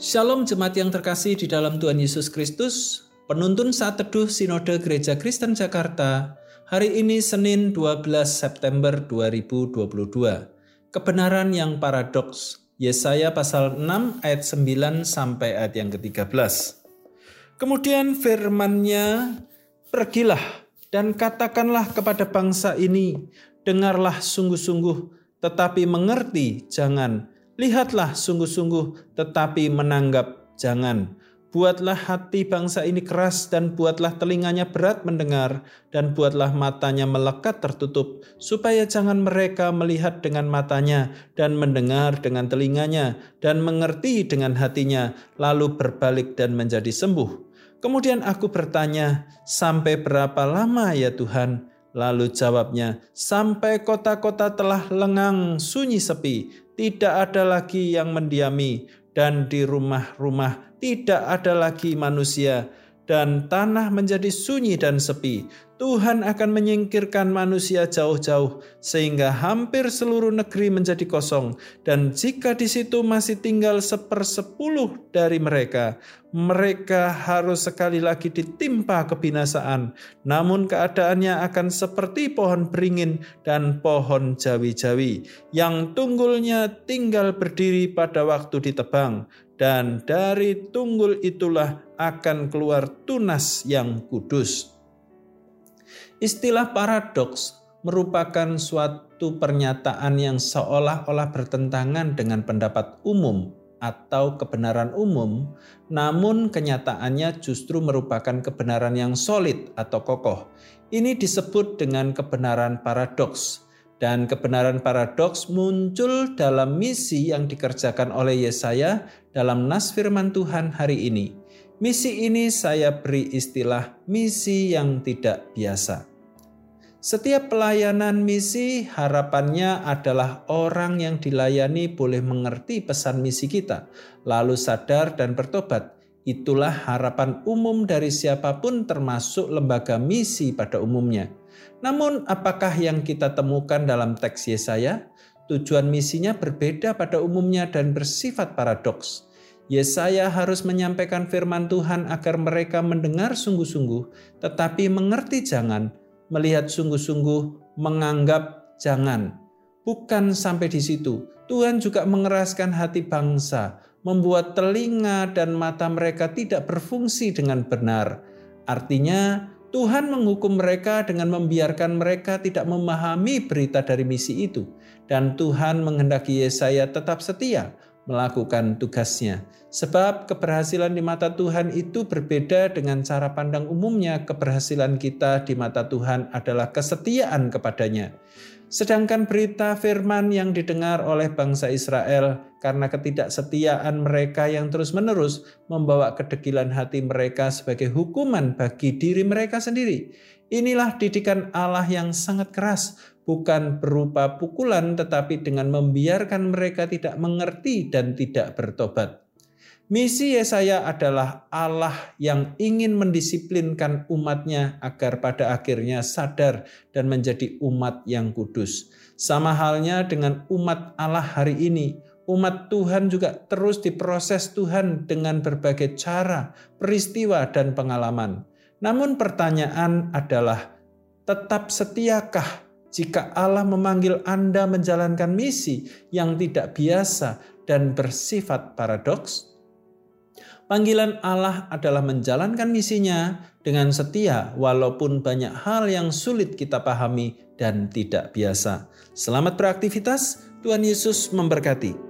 Shalom jemaat yang terkasih di dalam Tuhan Yesus Kristus. Penuntun saat teduh Sinode Gereja Kristen Jakarta hari ini Senin 12 September 2022. Kebenaran yang paradoks. Yesaya pasal 6 ayat 9 sampai ayat yang ke-13. Kemudian firman-Nya, "Pergilah dan katakanlah kepada bangsa ini, dengarlah sungguh-sungguh, tetapi mengerti jangan. Lihatlah sungguh-sungguh, tetapi menanggap jangan." Buatlah hati bangsa ini keras dan buatlah telinganya berat mendengar dan buatlah matanya melekat tertutup supaya jangan mereka melihat dengan matanya dan mendengar dengan telinganya dan mengerti dengan hatinya lalu berbalik dan menjadi sembuh. Kemudian aku bertanya, sampai berapa lama ya Tuhan? Lalu jawabnya, sampai kota-kota telah lengang sunyi sepi, tidak ada lagi yang mendiami, dan di rumah-rumah tidak ada lagi manusia, dan tanah menjadi sunyi dan sepi. Tuhan akan menyingkirkan manusia jauh-jauh, sehingga hampir seluruh negeri menjadi kosong. Dan jika di situ masih tinggal sepersepuluh dari mereka, mereka harus sekali lagi ditimpa kebinasaan. Namun keadaannya akan seperti pohon beringin dan pohon jawi-jawi, yang tunggulnya tinggal berdiri pada waktu ditebang dan dari tunggul itulah akan keluar tunas yang kudus. Istilah paradoks merupakan suatu pernyataan yang seolah-olah bertentangan dengan pendapat umum atau kebenaran umum, namun kenyataannya justru merupakan kebenaran yang solid atau kokoh. Ini disebut dengan kebenaran paradoks dan kebenaran paradoks muncul dalam misi yang dikerjakan oleh Yesaya dalam nas firman Tuhan hari ini. Misi ini saya beri istilah misi yang tidak biasa. Setiap pelayanan misi harapannya adalah orang yang dilayani boleh mengerti pesan misi kita, lalu sadar dan bertobat. Itulah harapan umum dari siapa pun termasuk lembaga misi pada umumnya. Namun apakah yang kita temukan dalam teks Yesaya? Tujuan misinya berbeda pada umumnya dan bersifat paradoks. Yesaya harus menyampaikan firman Tuhan agar mereka mendengar sungguh-sungguh, tetapi mengerti jangan, melihat sungguh-sungguh, menganggap jangan. Bukan sampai di situ, Tuhan juga mengeraskan hati bangsa, membuat telinga dan mata mereka tidak berfungsi dengan benar. Artinya, Tuhan menghukum mereka dengan membiarkan mereka tidak memahami berita dari misi itu, dan Tuhan menghendaki Yesaya tetap setia melakukan tugasnya, sebab keberhasilan di mata Tuhan itu berbeda dengan cara pandang umumnya. Keberhasilan kita di mata Tuhan adalah kesetiaan kepadanya. Sedangkan berita firman yang didengar oleh bangsa Israel karena ketidaksetiaan mereka yang terus-menerus membawa kedegilan hati mereka sebagai hukuman bagi diri mereka sendiri. Inilah didikan Allah yang sangat keras, bukan berupa pukulan tetapi dengan membiarkan mereka tidak mengerti dan tidak bertobat. Misi Yesaya adalah Allah yang ingin mendisiplinkan umatnya agar pada akhirnya sadar dan menjadi umat yang kudus. Sama halnya dengan umat Allah hari ini, umat Tuhan juga terus diproses Tuhan dengan berbagai cara, peristiwa, dan pengalaman. Namun pertanyaan adalah, tetap setiakah jika Allah memanggil Anda menjalankan misi yang tidak biasa dan bersifat paradoks? Panggilan Allah adalah menjalankan misinya dengan setia walaupun banyak hal yang sulit kita pahami dan tidak biasa. Selamat beraktivitas, Tuhan Yesus memberkati.